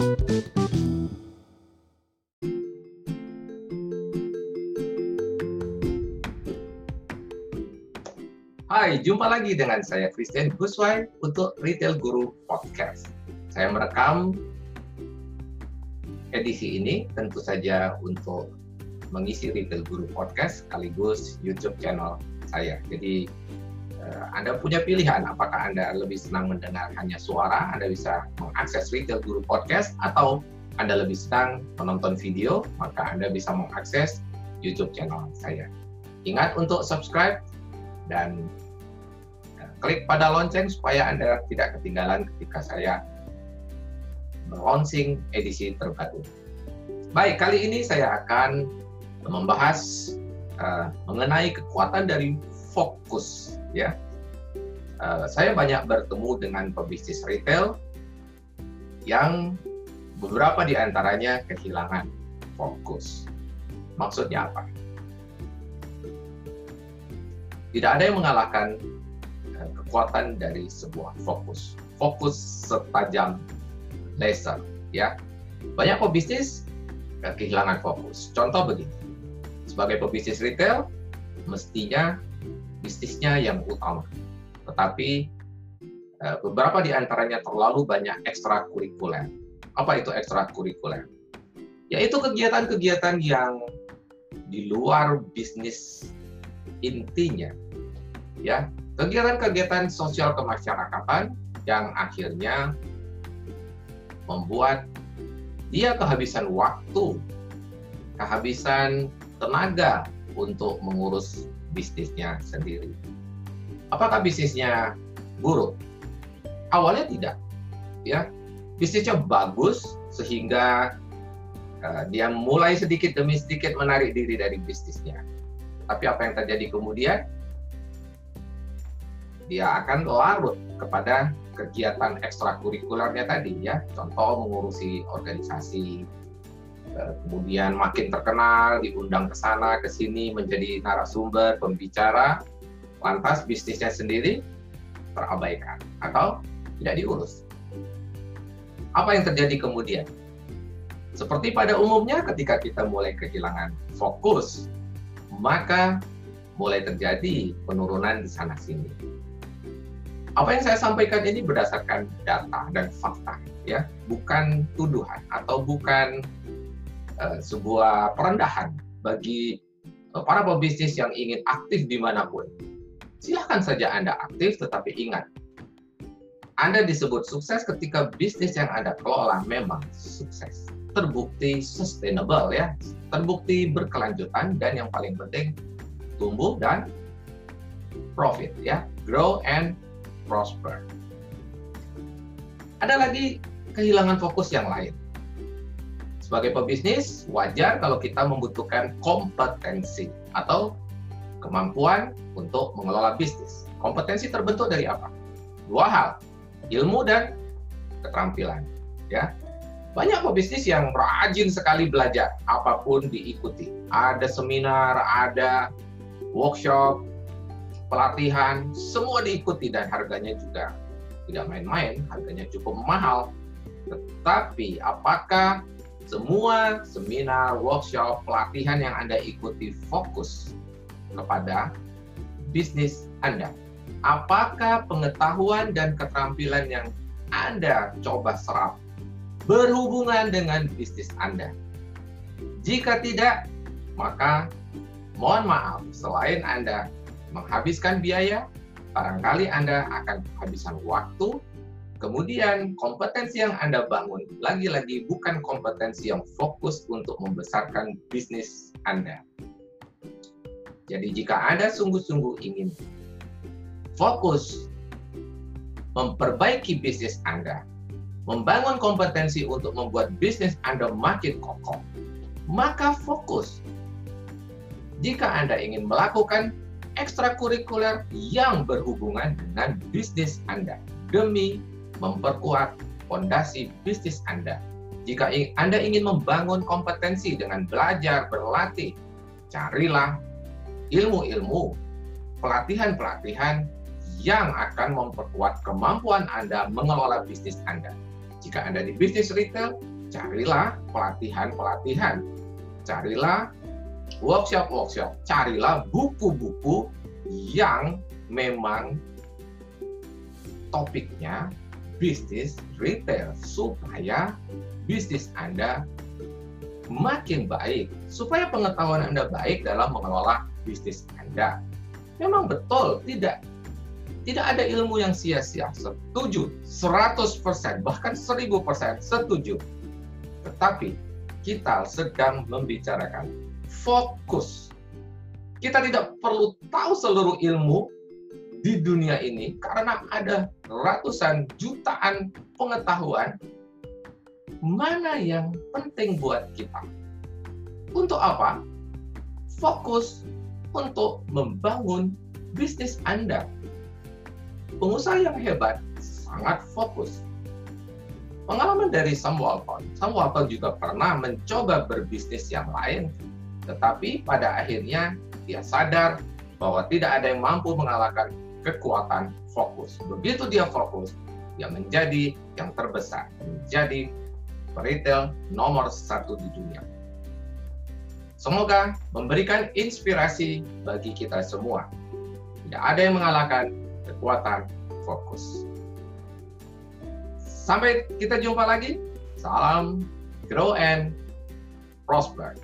Hai, jumpa lagi dengan saya Christian Guswai untuk Retail Guru Podcast. Saya merekam edisi ini tentu saja untuk mengisi Retail Guru Podcast sekaligus YouTube channel saya. Jadi Anda punya pilihan apakah Anda lebih senang mendengar hanya suara, Anda bisa mengakses Retail Guru Podcast atau Anda lebih senang menonton video, maka Anda bisa mengakses YouTube channel saya. Ingat untuk subscribe dan eh, klik pada lonceng supaya Anda tidak ketinggalan ketika saya launching edisi terbaru. Baik, kali ini saya akan membahas uh, mengenai kekuatan dari fokus ya. Uh, saya banyak bertemu dengan pebisnis retail yang beberapa di antaranya kehilangan fokus. Maksudnya apa? Tidak ada yang mengalahkan uh, kekuatan dari sebuah fokus. Fokus setajam laser ya. Banyak pebisnis kehilangan fokus. Contoh begini. Sebagai pebisnis retail mestinya bisnisnya yang utama. Tetapi eh, beberapa di antaranya terlalu banyak ekstrakurikuler. Apa itu ekstrakurikuler? Yaitu kegiatan-kegiatan yang di luar bisnis intinya. Ya, kegiatan-kegiatan sosial kemasyarakatan yang akhirnya membuat dia kehabisan waktu, kehabisan tenaga untuk mengurus bisnisnya sendiri. Apakah bisnisnya buruk? Awalnya tidak, ya. Bisnisnya bagus sehingga uh, dia mulai sedikit demi sedikit menarik diri dari bisnisnya. Tapi apa yang terjadi kemudian? Dia akan larut kepada kegiatan ekstrakurikulernya tadi ya, contoh mengurusi organisasi, kemudian makin terkenal, diundang ke sana, ke sini, menjadi narasumber, pembicara, lantas bisnisnya sendiri terabaikan atau tidak diurus. Apa yang terjadi kemudian? Seperti pada umumnya ketika kita mulai kehilangan fokus, maka mulai terjadi penurunan di sana-sini apa yang saya sampaikan ini berdasarkan data dan fakta, ya, bukan tuduhan atau bukan sebuah perendahan bagi uh, para pebisnis yang ingin aktif di mana pun. Silahkan saja Anda aktif, tetapi ingat, Anda disebut sukses ketika bisnis yang Anda kelola memang sukses, terbukti sustainable, ya, terbukti berkelanjutan, dan yang paling penting tumbuh dan profit, ya, grow and prosper. Ada lagi kehilangan fokus yang lain. Sebagai pebisnis, wajar kalau kita membutuhkan kompetensi atau kemampuan untuk mengelola bisnis. Kompetensi terbentuk dari apa? Dua hal, ilmu dan keterampilan. Ya, banyak pebisnis yang rajin sekali belajar, apa pun diikuti. Ada seminar, ada workshop, pelatihan, semua diikuti dan harganya juga tidak main-main, harganya cukup mahal. Tetapi apakah semua seminar, workshop, pelatihan yang Anda ikuti fokus kepada bisnis Anda? Apakah pengetahuan dan keterampilan yang Anda coba serap berhubungan dengan bisnis Anda? Jika tidak, maka mohon maaf, selain Anda menghabiskan biaya, barangkali Anda akan kehabisan waktu, kemudian kompetensi yang Anda bangun lagi-lagi bukan kompetensi yang fokus untuk membesarkan bisnis Anda. Jadi jika Anda sungguh-sungguh ingin fokus memperbaiki bisnis Anda, membangun kompetensi untuk membuat bisnis Anda makin kokoh, maka fokus. Jika Anda ingin melakukan ekstrakurikuler yang berhubungan dengan bisnis Anda demi memperkuat fondasi bisnis Anda. Jika Anda ingin membangun kompetensi dengan belajar, berlatih, carilah ilmu-ilmu, pelatihan-pelatihan yang akan memperkuat kemampuan Anda mengelola bisnis Anda. Jika Anda di bisnis retail, carilah pelatihan-pelatihan. Carilah workshop-workshop. Carilah buku-buku yang memang topiknya bisnis retail supaya bisnis Anda makin baik, supaya pengetahuan Anda baik dalam mengelola bisnis Anda. Memang betul, tidak tidak ada ilmu yang sia-sia. Setuju, 100%, bahkan 1000% setuju. Tetapi kita sedang membicarakan fokus. Kita tidak perlu tahu seluruh ilmu di dunia ini karena ada ratusan jutaan pengetahuan mana yang penting buat kita. Untuk apa? Fokus untuk membangun bisnis Anda. Pengusaha yang hebat sangat fokus. Pengalaman dari Sam Walton, Sam Walton juga pernah mencoba berbisnis yang lain, tetapi pada akhirnya dia sadar bahwa tidak ada yang mampu mengalahkan kekuatan fokus. Begitu dia fokus, dia menjadi yang terbesar, menjadi retail nomor satu di dunia. Semoga memberikan inspirasi bagi kita semua. Tidak ada yang mengalahkan kekuatan fokus. Sampai kita jumpa lagi. Salam, grow and prosper.